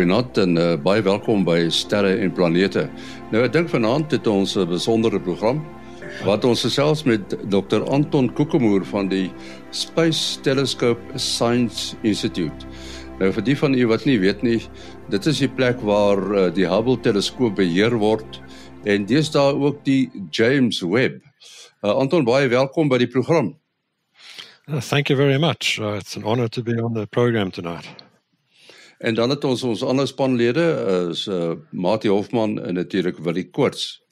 goeienaand en uh, baie welkom by Sterre en Planete. Nou ek dink vanaand het ons 'n besondere program wat ons gesels met Dr. Anton Kokemoer van die Space Telescope Science Institute. Nou vir die van u wat nie weet nie, dit is die plek waar uh, die Hubble teleskoop beheer word en deesdae ook die James Webb. Uh, Anton baie welkom by die program. Uh, thank you very much. Uh, it's an honor to be on the program tonight. En dan het ons ons ander spanlede is uh Mati Hofman en natuurlik Willie Koorts.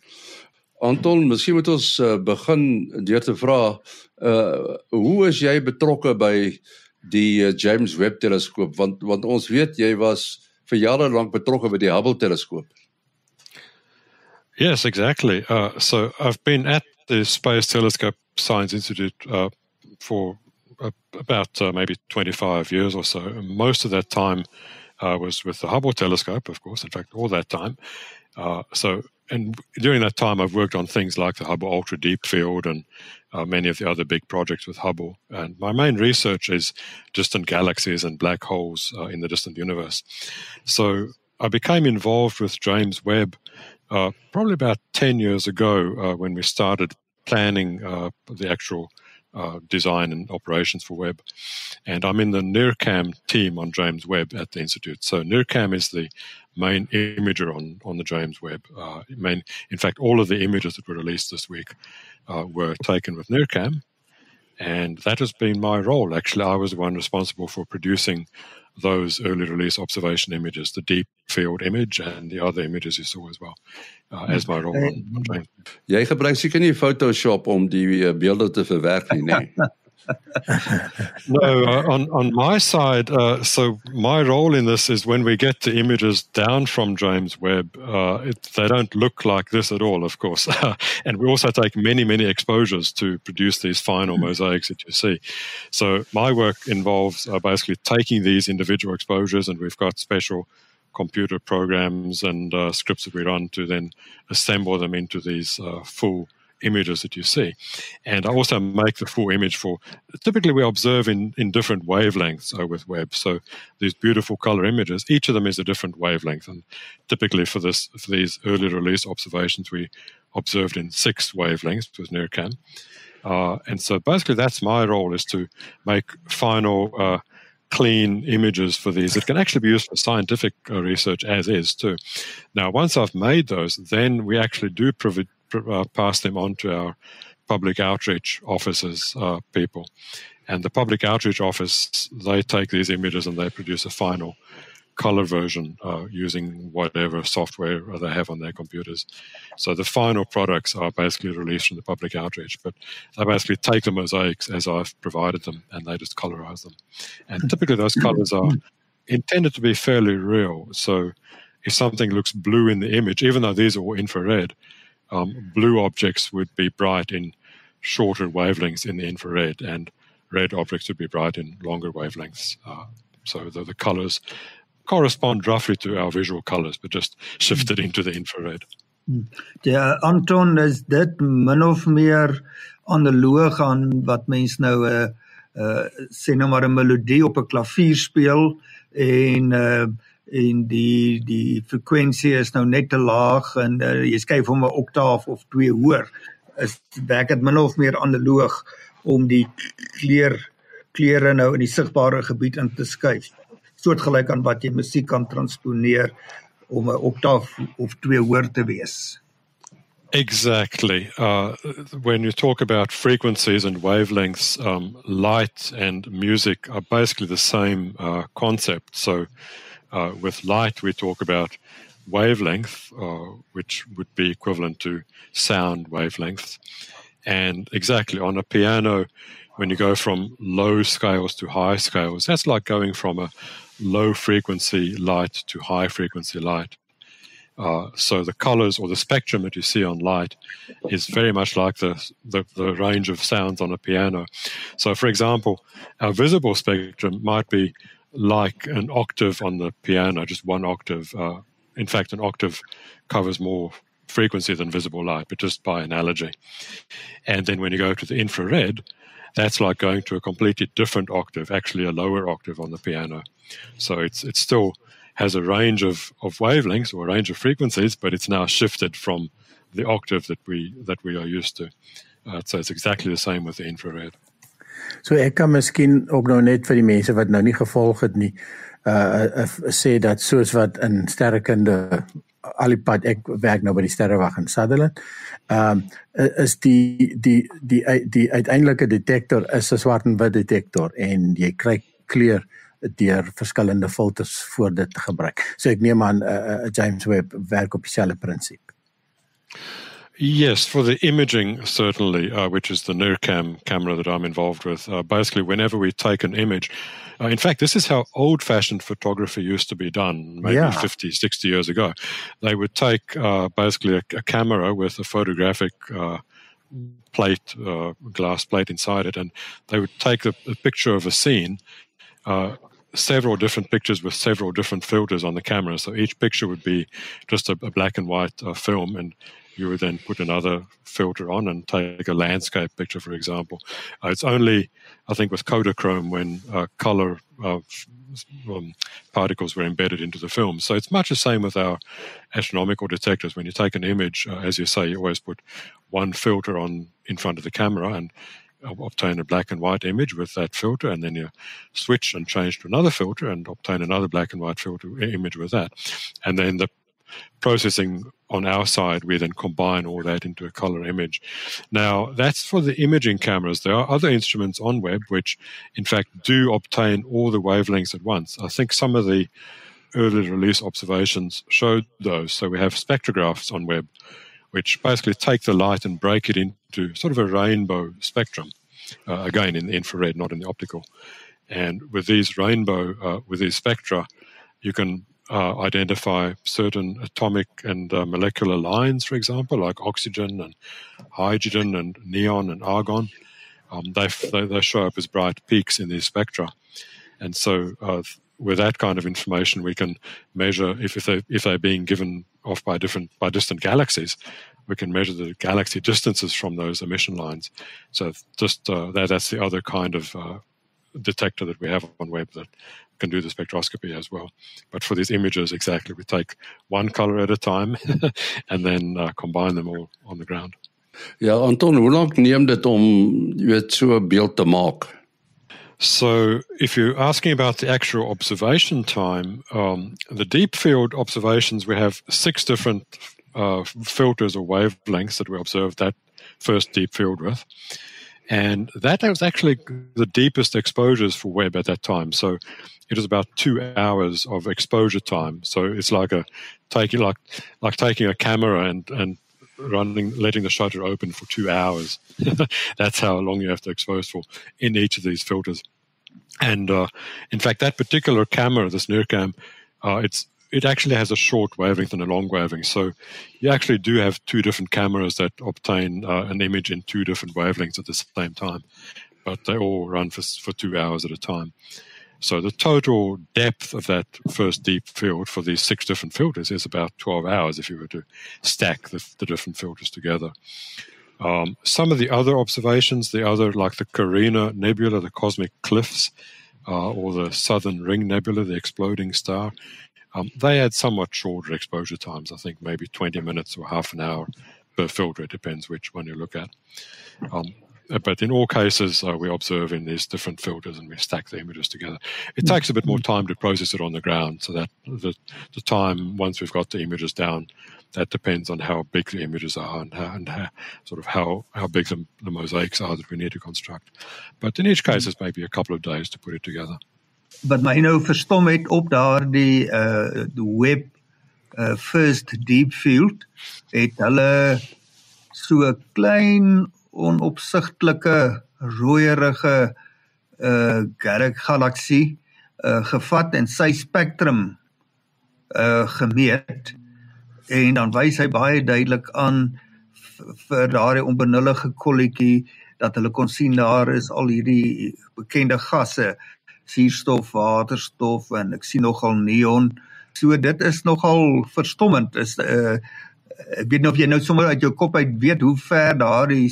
Anton, miskien moet ons uh, begin deur te vra uh hoe is jy betrokke by die uh, James Webb teleskoop want want ons weet jy was vir jare lank betrokke by die Hubble teleskoop. Yes, exactly. Uh so I've been at the Space Telescope Science Institute uh for uh, about uh, maybe 25 years or so. Most of that time was with the Hubble telescope, of course, in fact, all that time. Uh, so, and during that time, I've worked on things like the Hubble Ultra Deep Field and uh, many of the other big projects with Hubble. And my main research is distant galaxies and black holes uh, in the distant universe. So, I became involved with James Webb uh, probably about 10 years ago uh, when we started planning the actual uh, design and operations for Webb. And I'm in the NIRCam team on James Webb at the Institute. So NIRCam is the main imager on, on the James Webb. Uh, main, in fact, all of the images that were released this week uh, were taken with NIRCam. And that has been my role. Actually, I was the one responsible for producing those early release observation images, the deep field image and the other images you saw as well, uh, as my role train. Jy gebruik seker nie Photoshop om die uh, beelde te verwerk nie, nee. no, uh, on on my side, uh, so my role in this is when we get the images down from James Webb, uh, it, they don't look like this at all, of course, and we also take many many exposures to produce these final mm-hmm. mosaics that you see. So my work involves uh, basically taking these individual exposures, and we've got special computer programs and uh, scripts that we run to then assemble them into these uh, full images that you see. And I also make the full image for typically we observe in, in different wavelengths uh, with Webb. So these beautiful color images, each of them is a different wavelength. And typically for this for these early release observations, we observed in six wavelengths with NIRCam. Uh, and so basically that's my role is to make final uh, clean images for these that can actually be used for scientific uh, research as is too. Now, once I've made those, then we actually do provide uh, pass them on to our public outreach offices uh, people. And the public outreach office, they take these images and they produce a final color version uh, using whatever software they have on their computers. So the final products are basically released from the public outreach, but they basically take the mosaics as I've provided them and they just colorize them. And typically those colors are intended to be fairly real. So if something looks blue in the image, even though these are all infrared, um, blue objects would be bright in shorter wavelengths in the infrared, and red objects would be bright in longer wavelengths. Uh, so the, the colors correspond roughly to our visual colors, but just shifted into the infrared. Ja, Anton is dit min of meer analoog aan wat mens nou 'n uh, uh, sê nou maar 'n melodie op 'n klavier speel en uh, en die die frekwensie is nou net te laag en uh, jy skuif hom 'n oktaaf of twee hoër is werk dit min of meer analoog om die kleur kleure nou in die sigbare gebied in te skuif soortgelyk aan wat jy musiek kan transponeer om 'n oktaaf of twee hoër te wees Exactly. Uh, when you talk about frequencies and wavelengths, um, light and music are basically the same uh, concept. So, Uh, with light, we talk about wavelength, uh, which would be equivalent to sound wavelengths. And exactly on a piano, when you go from low scales to high scales, that's like going from a low frequency light to high frequency light. Uh, so the colors or the spectrum that you see on light is very much like the, the, the range of sounds on a piano. So, for example, our visible spectrum might be like an octave on the piano, just one octave. Uh, in fact, an octave covers more frequency than visible light, but just by analogy. And then when you go to the infrared, that's like going to a completely different octave, actually a lower octave on the piano. So it's it's still has a range of, of wavelengths or a range of frequencies, but it's now shifted from the octave that we that we are used to. Uh, so it's exactly the same with the infrared. So ek kan miskien ook nou net vir die mense wat nou nie gevolg het nie, uh, uh sê dat soos wat in sterrekunde al die pad ek werk nou by die sterrewag in Sutherland. Ehm um, is die die die die, die uiteindelike detektor is 'n swart en wit detektor en jy kry kleur deur verskillende filters voor dit gebruik. So ek neem aan uh, uh, James Webb werk op dieselfde prinsip. Yes, for the imaging, certainly, uh, which is the NIRCam camera that I'm involved with. Uh, basically, whenever we take an image, uh, in fact, this is how old fashioned photography used to be done, maybe yeah. 50, 60 years ago. They would take uh, basically a, a, camera with a photographic uh, plate, uh, glass plate inside it, and they would take a, a picture of a scene several different pictures with several different filters on the camera. So each picture would be just a, a black and white uh, film, and you would then put another filter on and take a landscape picture, for example. Uh, it's only, I think, with Kodachrome when uh, color uh, um, particles were embedded into the film. So it's much the same with our astronomical detectors. When you take an image, uh, as you say, you always put one filter on in front of the camera and obtain a black and white image with that filter, and then you switch and change to another filter and obtain another black and white filter image with that. And then the processing on our side, we then combine all that into a color image. Now, that's for the imaging cameras. There are other instruments on Webb which, in fact, do obtain all the wavelengths at once. I think some of the early release observations showed those. So we have spectrographs on Webb, which basically take the light and break it into sort of a rainbow spectrum. Uh, again, in the infrared, not in the optical. And with these rainbow, uh, with these spectra, you can uh, identify certain atomic and uh, molecular lines, for example, like oxygen and hydrogen and neon and argon. Um, they, they, they show up as bright peaks in these spectra, and so uh, with that kind of information, we can measure if, if they if they're being given off by different by distant galaxies, we can measure the galaxy distances from those emission lines. So just uh, that that's the other kind of uh, detector that we have on Webb that can do the spectroscopy as well. But for these images, exactly, we take one color at a time and then uh, combine them all on the ground. Ja, Anton, hoe lank neem dit om jy weet so 'n beeld te maak? So, if you're asking about the actual observation time, um, the deep field observations, we have six different uh, filters or wavelengths that we observe that first deep field with. And that was actually the deepest exposures for Webb at that time. So it was about two hours of exposure time. So it's like a taking like like taking a camera and and running letting the shutter open for two hours. That's how long you have to expose for in each of these filters. And uh, in fact, that particular camera, this NIRCam, uh, it's it actually has a short wavelength and a long wavelength. So you actually do have two different cameras that obtain uh, an image in two different wavelengths at the same time, but they all run for, for two hours at a time. So the total depth of that first deep field for these six different filters is about 12 hours if you were to stack the, the different filters together. Um, some of the other observations, the other, like the Carina Nebula, the cosmic cliffs, uh, or the Southern Ring Nebula, the exploding star, um, they had somewhat shorter exposure times, I think maybe 20 minutes or half an hour per filter. It depends which one you look at. Um, but in all cases, uh, we observe in these different filters and we stack the images together. It mm. takes a bit more time to process it on the ground, so that the, the time once we've got the images down, that depends on how big the images are and, how, and how, sort of how, how big the, the mosaics are that we need to construct. But in each case, it's maybe a couple of days to put it together. Wat my nou verstom het op daardie uh web uh first deep field het hulle so 'n klein onopsigtelike rooierige uh galaksie uh gevat en sy spektrum uh gemeet. En dan wys hy baie duidelik aan vir daardie onbenullige kolletjie dat hulle kon sien daar is al hierdie bekende gasse suurstof, waterstof en ek sien nogal neon. So dit is nogal verstommend. Is uh ek weet nie of jy nou sommer uit jou kop uit weet hoe ver daardie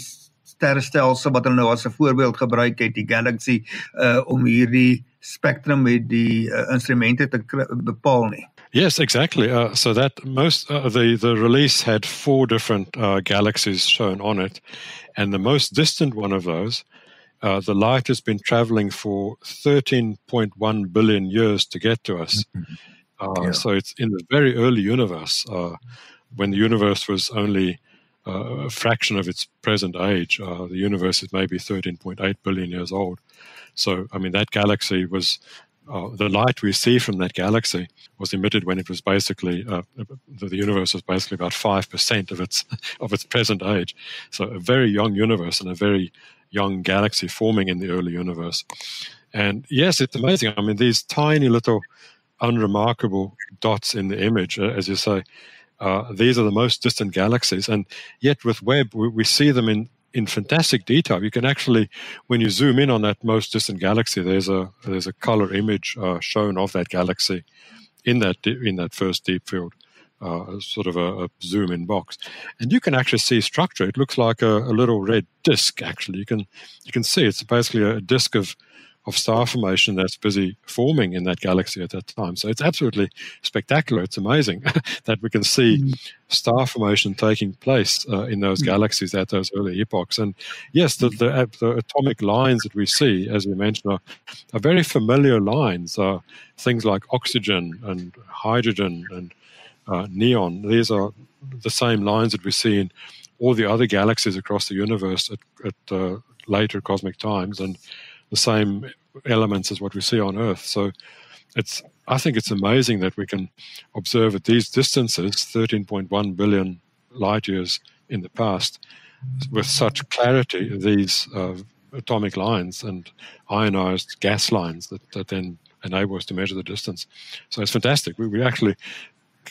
sterrestelsel wat hulle nou as 'n voorbeeld gebruik het, die galaxy uh om hierdie spektrum met die uh, instrumente te bepaal nie. Yes, exactly. Uh, so that most uh, the the release had four different uh, galaxies shown on it, and the most distant one of those, uh, the light has been traveling for 13.1 billion years to get to us. Mm-hmm. Uh, yeah. So it's in the very early universe, uh, when the universe was only a fraction of its present age. the universe is maybe 13.8 billion years old. So, I mean, that galaxy was uh, the light we see from that galaxy was emitted when it was basically uh, the, the, universe was basically about five percent of its of its present age. So a very young universe and a very young galaxy forming in the early universe. And yes, it's amazing. I mean, these tiny little unremarkable dots in the image, uh, as you say, uh, these are the most distant galaxies. And yet, with Webb, we, we see them in in fantastic detail. You can actually, when you zoom in on that most distant galaxy, there's a there's a color image uh, shown of that galaxy in that in that first deep field, uh, sort of a, a, zoom in box, and you can actually see structure. It looks like a, a little red disk. Actually, you can you can see it's basically a disk of of star formation that's busy forming in that galaxy at that time. So it's absolutely spectacular. It's amazing that we can see mm. star formation taking place uh, in those mm. galaxies at those early epochs. And yes, the, the, the, atomic lines that we see, as we mentioned, are, are very familiar lines. Uh, things like oxygen and hydrogen and uh, neon. These are the same lines that we see in all the other galaxies across the universe at, at uh, later cosmic times. And the same elements as what we see on Earth. So it's I think it's amazing that we can observe at these distances, 13.1 billion light years in the past, with such clarity these uh, atomic lines and ionized gas lines that, that then enable us to measure the distance. So it's fantastic. We, we're actually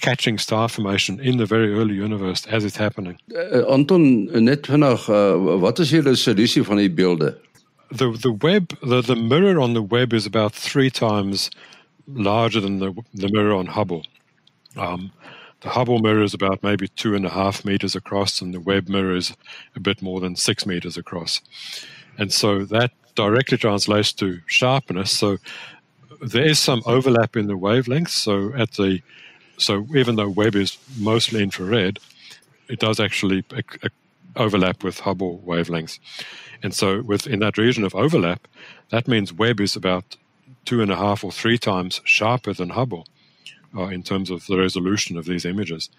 catching star formation in the very early universe as it's happening. Uh, Anton, net vinnig, uh, wat is julle solusie van die beelde? the the Webb the, the mirror on the Webb is about three times larger than the the mirror on Hubble. Um, the Hubble mirror is about maybe two and a half meters across, and the Webb mirror is a bit more than six meters across. And so that directly translates to sharpness. So there is some overlap in the wavelengths. So at the so even though Webb is mostly infrared, it does actually overlap with Hubble wavelengths. And so, within that region of overlap, that means Webb is about two and a half or three times sharper than Hubble uh, in terms of the resolution of these images.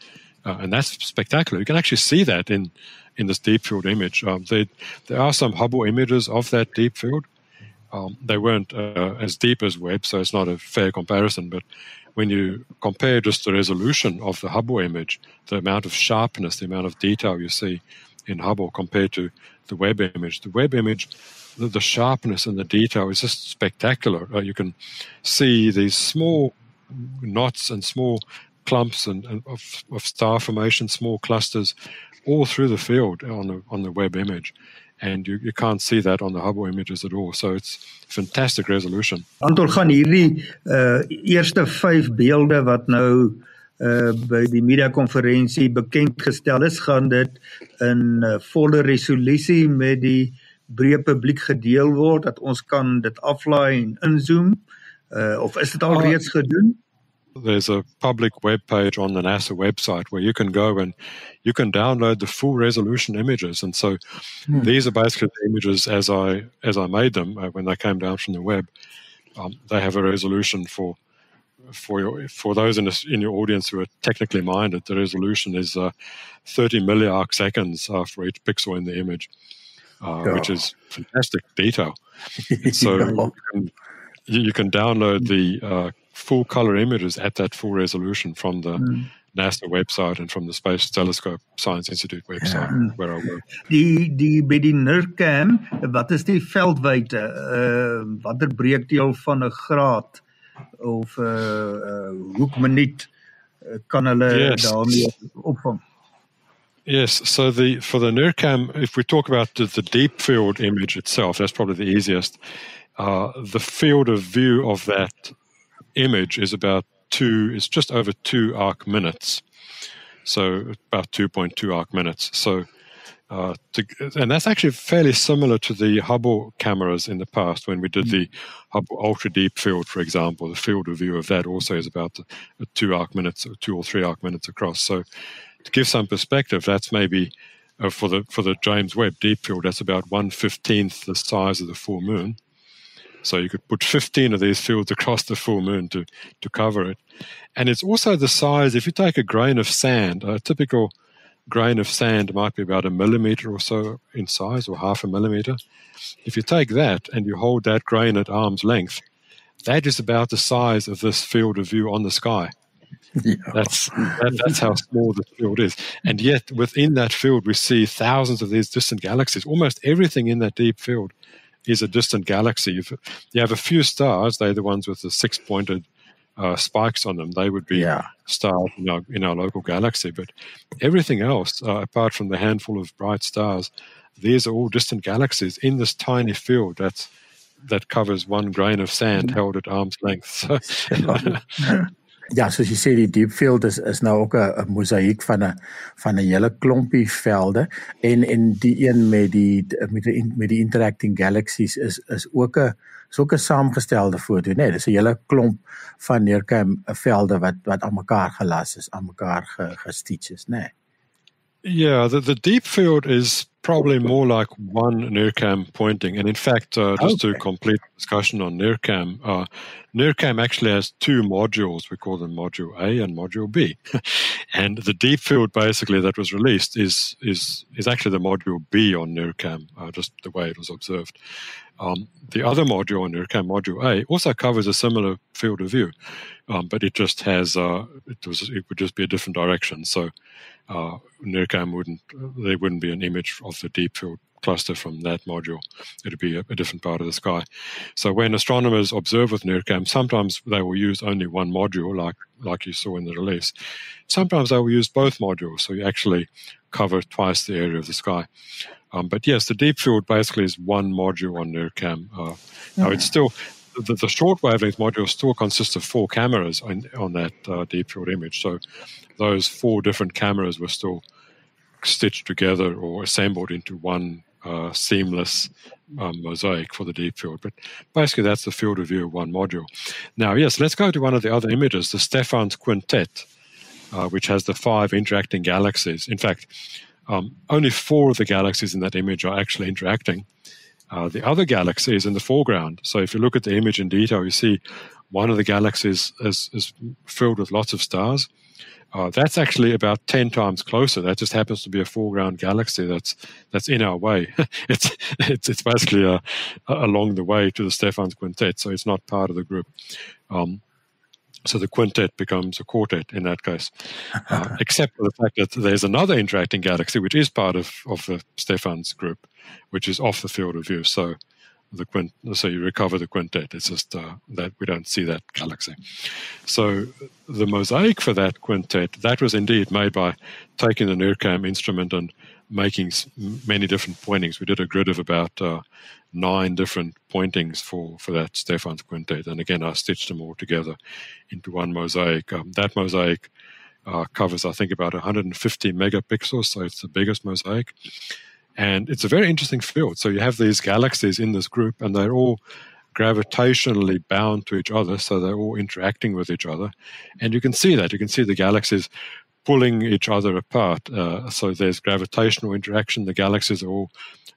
Uh, and that's spectacular. You can actually see that in, in this deep field image. Um, there are some Hubble images of that deep field. Um, they weren't uh, as deep as Webb, so it's not a fair comparison. But when you compare just the resolution of the Hubble image, the amount of sharpness, the amount of detail you see in Hubble compared to the Webb image. The Webb image, the, the sharpness and the detail is just spectacular. Uh, you can see these small knots and small clumps and, and of, of, star formation, small clusters, all through the field on the on the Webb image. And you, you can't see that on the Hubble images at all. So it's fantastic resolution. Anton gaan hierdie uh eerste 5 beelde wat nou uh by die media konferensie bekend gestel is gaan dit in uh, volle resolusie met die breë publiek gedeel word dat ons kan dit aflaai en inzoom uh of is dit al uh, reeds gedoen There's a public web page on the NASA website where you can go and you can download the full resolution images. And so hmm. these are basically the images as I as I made them uh, when they came down from the Webb. Um, they have a resolution for for your, for those in, this, in your audience who are technically minded, the resolution is uh, 30 milliarc seconds uh, for each pixel in the image, uh, yeah. which is fantastic detail. so you, can, you, can, download the uh, full color images at that full resolution from the mm. NASA website and from the Space Telescope Science Institute website ja. where I work. Die die by die NIRCam, wat is die veldwyte? Uh watter breekdeel van 'n graad of 'n uh, uh, hoekminuut uh, kan hulle yes. daarmee opvang. Yes, so the for the NIRCam, if we talk about the, the deep field image itself, that's probably the easiest. Uh, the field of view of that image is about two, it's just over two arc minutes. So about 2.2 arc minutes. So Uh, to, and that's actually fairly similar to the Hubble cameras in the past when we did the Hubble Ultra Deep Field, for example. The field of view of that also is about two arc minutes, or two or three arc minutes across. So, to give some perspective, that's maybe uh, for the for the James Webb Deep Field, that's about one fifteenth the size of the full moon. So you could put 15 of these fields across the full moon to, to cover it. And it's also the size, if you take a grain of sand, a typical grain of sand might be about a millimeter or so in size, or half a millimeter. If you take that and you hold that grain at arm's length, that is about the size of this field of view on the sky. Yeah. That's that, that's how small the field is, and yet within that field we see thousands of these distant galaxies. Almost everything in that deep field is a distant galaxy. If you have a few stars, they're the ones with the six-pointed uh, spikes on them. They would be yeah. stars in our, in our local galaxy. But everything else, uh, apart from the handful of bright stars, these are all distant galaxies in this tiny field that's that covers one grain of sand held at arm's length. Ja, soos jy sê die deep field is is nou ook 'n mosaïek van 'n van 'n hele klompie velde en en die een met die met die met die interacting galaxies is is ook 'n is ook 'n saamgestelde foto, né? Nee, dis 'n hele klomp van neerkom velde wat wat aan mekaar gelas is, aan mekaar gestitch is, né? Nee. Yeah, the, the deep field is probably more like one NIRCam pointing. And in fact, uh, just okay. to complete discussion on NIRCam, uh, NIRCam actually has two modules. We call them Module A and Module B. and the deep field basically that was released is is is actually the Module B on NIRCam, uh, just the way it was observed. Um, the other module on NIRCam, Module A, also covers a similar field of view, um, but it just has uh, it was it would just be a different direction. So uh, NIRCam wouldn't there wouldn't be an image of the deep field cluster from that module. It'd be a, a, different part of the sky. So when astronomers observe with NIRCam, sometimes they will use only one module, like like you saw in the release. Sometimes they will use both modules, so you actually cover twice the area of the sky. Um, but yes, the deep field basically is one module on NIRCam. Uh, Now it's still the, the, short wavelength module still consists of four cameras on, on that uh, deep field image. So those four different cameras were still stitched together or assembled into one uh, seamless um, mosaic for the deep field. But basically, that's the field of view of one module. Now, yes, let's go to one of the other images, the Stephan's Quintet, uh, which has the five interacting galaxies. In fact, um, only four of the galaxies in that image are actually interacting. Uh, the other galaxy is in the foreground. So if you look at the image in detail, you see one of the galaxies is, is filled with lots of stars. Uh, that's actually about 10 times closer. That just happens to be a foreground galaxy that's that's in our way. it's, it's it's basically a, a along the way to the Stephan's quintet, so it's not part of the group. Um, so the quintet becomes a quartet in that case, uh, except for the fact that there's another interacting galaxy which is part of, of the Stephan's group, which is off the field of view. So the quint, so you recover the quintet. It's just uh, that we don't see that galaxy. So the mosaic for that quintet that was indeed made by taking the NIRCam instrument and making many different pointings. We did a grid of about uh, nine different pointings for, for that Stephan's quintet. And again, I stitched them all together into one mosaic. Um, that mosaic uh, covers, I think, about 150 megapixels, so it's the biggest mosaic. And it's a very interesting field. So you have these galaxies in this group, and they're all gravitationally bound to each other, so they're all interacting with each other. And you can see that. You can see the galaxies pulling each other apart. Uh, so there's gravitational interaction. The galaxies are all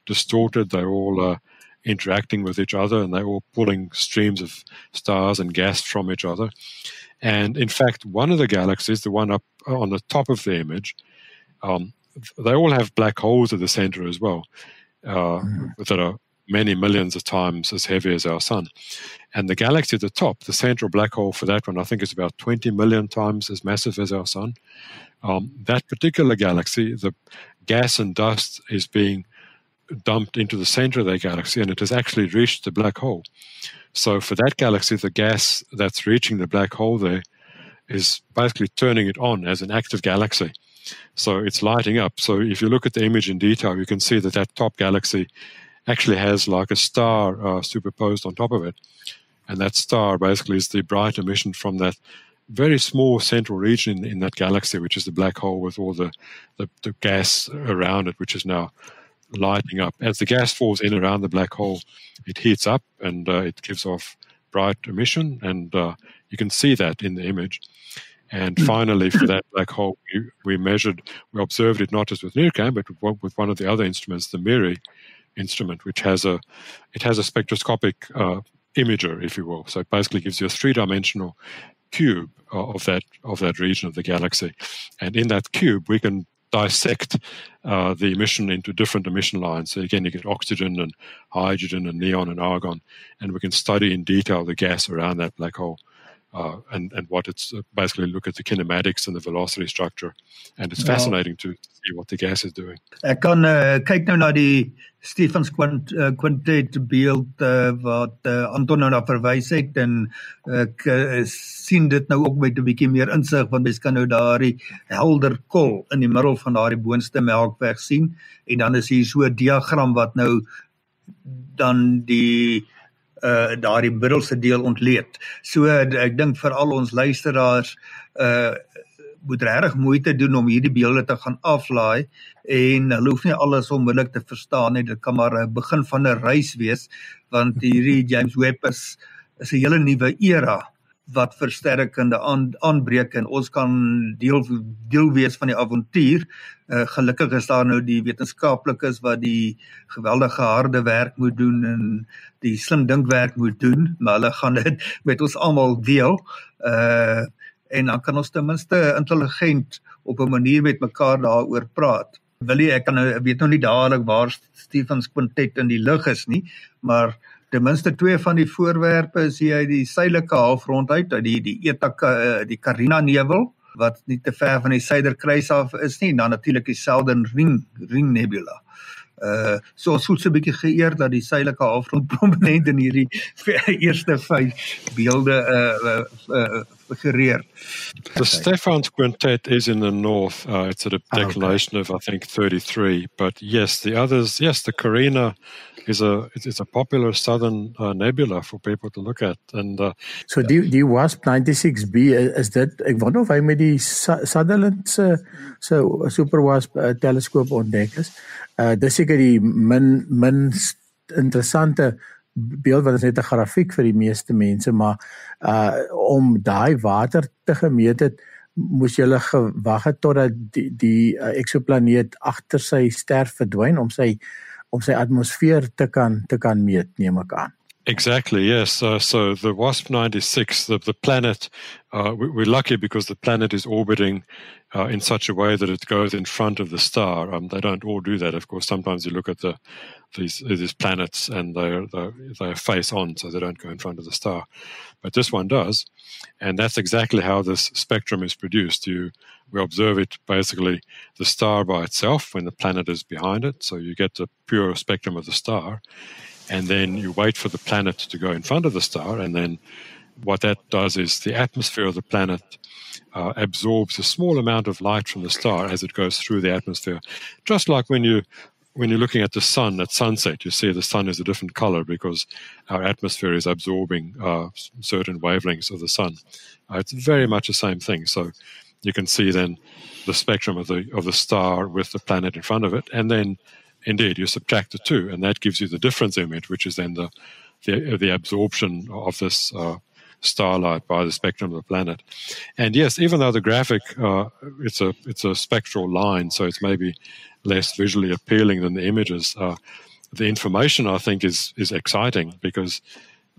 distorted. They're all uh, interacting with each other, and they're all pulling streams of stars and gas from each other. And in fact, one of the galaxies, the one up on the top of the image, um, they all have black holes at the center as well, uh, mm. that are many millions of times as heavy as our sun. And the galaxy at the top, the central black hole for that one, I think is about 20 million times as massive as our sun. Um, that particular galaxy, the gas and dust is being dumped into the center of that galaxy and it has actually reached the black hole. So for that galaxy, the gas that's reaching the black hole there is basically turning it on as an active galaxy. So it's lighting up. So if you look at the image in detail, you can see that that top galaxy actually has like a star uh, superposed on top of it. And that star basically is the bright emission from that very small central region in, in, that galaxy, which is the black hole with all the, the, the, gas around it, which is now lighting up. As the gas falls in around the black hole, it heats up and uh, it gives off bright emission, and uh, you can see that in the image. And hmm. finally, for that black hole, we, we, measured, we observed it not just with NIRCam, but with one of the other instruments, the MIRI instrument, which has a it has a spectroscopic uh, imager, if you will. So it basically gives you a three-dimensional cube of that of that region of the galaxy, and in that cube we can dissect uh, the emission into different emission lines. So again, you get oxygen and hydrogen and neon and argon, and we can study in detail the gas around that black hole uh, and and what it's uh, basically look at the kinematics and the velocity structure, and it's fascinating to see what the gas is doing. Ek kan uh, kyk nou na die Stephens quint, uh, quintet beeld uh, wat uh, Anton nou na verwys het en ek uh, sien dit nou ook met 'n bietjie meer insig want mens kan nou daardie helder kol in die middel van daardie boonste melkweg sien en dan is hier so 'n diagram wat nou dan die uh daardie middelste deel ontleed. So ek dink vir al ons luisteraars uh moet regtig moeite doen om hierdie beelde te gaan aflaai en hulle hoef nie alles onmiddellik te verstaan nie. Dit kan maar 'n begin van 'n reis wees want hierdie James Webb is is 'n hele nuwe era wat versterkende aan, aanbreek en ons kan deel deel wees van die avontuur. Uh, gelukkig is daar nou die wetenskaplikes wat die geweldige harde werk moet doen en die slim dinkwerk moet doen, maar hulle gaan dit met ons almal deel. Uh en dan kan ons ten minste intelligent op 'n manier met mekaar daaroor praat. Wil jy ek kan nou weet nou nie dadelik waar Stefans kwintet in die lug is nie, maar ten minste twee van die voorwerpe is hier uit die suidelike halfrond uit, uit die die Eta eh, die Carina nevel wat nie te ver van die suiderkruis af is nie, en dan natuurlik die Southern Ring Ring Nebula. Uh so ons voel so 'n bietjie geëer dat die suidelike halfrond prominent in hierdie eerste vyf beelde uh uh, uh figureer. The Stefan's quintet is in the north. Uh, it's at a declination oh, okay. of I think 33. But yes, the others, yes, the Carina is a it's a popular southern uh, nebula for people to look at and uh, so die die WASP 96b is dit ek wonder of hy met die Sutherland se se super WASP uh, teleskoop ontdek is. Uh dis seker die min min interessante beeld wat is net 'n grafiek vir die meeste mense maar uh om daai water te gemeet het moes jy gewag het totdat die die uh, eksoplaneet agter sy ster verdwyn om sy om sy atmosfeer te kan te kan meet neem ek aan. Exactly, yes. Uh, so the WASP 96, the, the planet, uh, we, are lucky because the planet is orbiting uh, in such a way that it goes in front of the star. Um, they don't all do that, of course. Sometimes you look at the these, these planets and they're, they're, they're face on, so they don't go in front of the star. But this one does. And that's exactly how this spectrum is produced. You, we observe it basically the star by itself when the planet is behind it. So you get the pure spectrum of the star and then you wait for the planet to go in front of the star, and then what that does is the atmosphere of the planet uh, absorbs a small amount of light from the star as it goes through the atmosphere, just like when you when you're looking at the sun at sunset, you see the sun is a different color because our atmosphere is absorbing uh, certain wavelengths of the sun. Uh, it's very much the same thing. So you can see then the spectrum of the of the star with the planet in front of it, and then Indeed, you subtract the two, and that gives you the difference image, which is then the the, the absorption of this uh, starlight by the spectrum of the planet. And yes, even though the graphic uh, it's a it's a spectral line, so it's maybe less visually appealing than the images. Uh, the information I think is is exciting because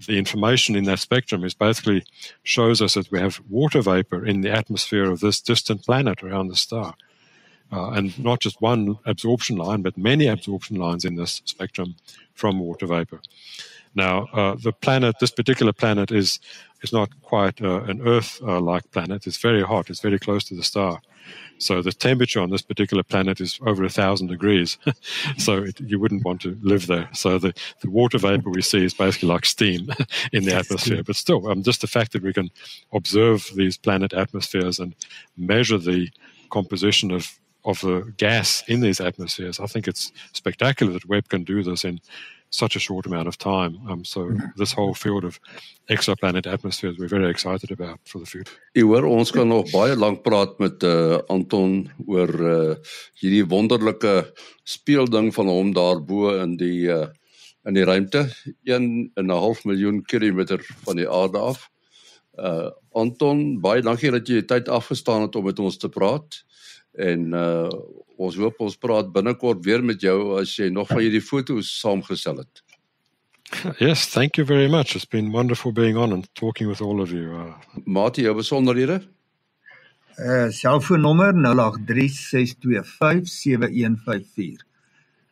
the information in that spectrum is basically shows us that we have water vapor in the atmosphere of this distant planet around the star uh, and not just one absorption line, but many absorption lines in this spectrum from water vapor. Now, uh, the planet, this particular planet, is is not quite uh, an Earth-like planet. It's very hot. It's very close to the star. So the temperature on this particular planet is over a thousand degrees. so it, you wouldn't want to live there. So the, the water vapor we see is basically like steam in the atmosphere. But still, um, just the fact that we can observe these planet atmospheres and measure the composition of of the gas in these atmospheres. I think it's spectacular that Webb can do this in such a short amount of time. Um, so mm-hmm. this whole field of exoplanet atmospheres we're very excited about for the future. Hoor ons kan nog baie lank praat met uh, Anton oor uh, hierdie wonderlike speelding van hom daarbo in die uh, in die ruimte 1 en 'n half miljoen kilometer van die aarde af. Uh Anton, baie dankie dat jy tyd afgestaan het om met ons te praat. En uh ons hoop ons praat binnekort weer met jou as jy nog van hierdie foto's saamgestel het. Yes, thank you very much. It's been wonderful being on and talking with all of you. Uh, Mate, jou besonderhede? Uh selfoonnommer 0836257154.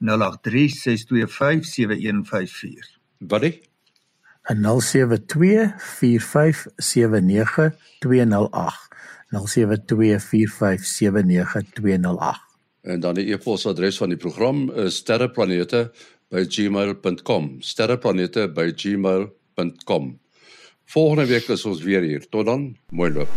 0836257154. Wat is? 0724579208. 0724579208. En dan die e-posadres van die program is sterreplanete@gmail.com. sterreplanete@gmail.com. Volgende week is ons weer hier. Tot dan, mooi loop.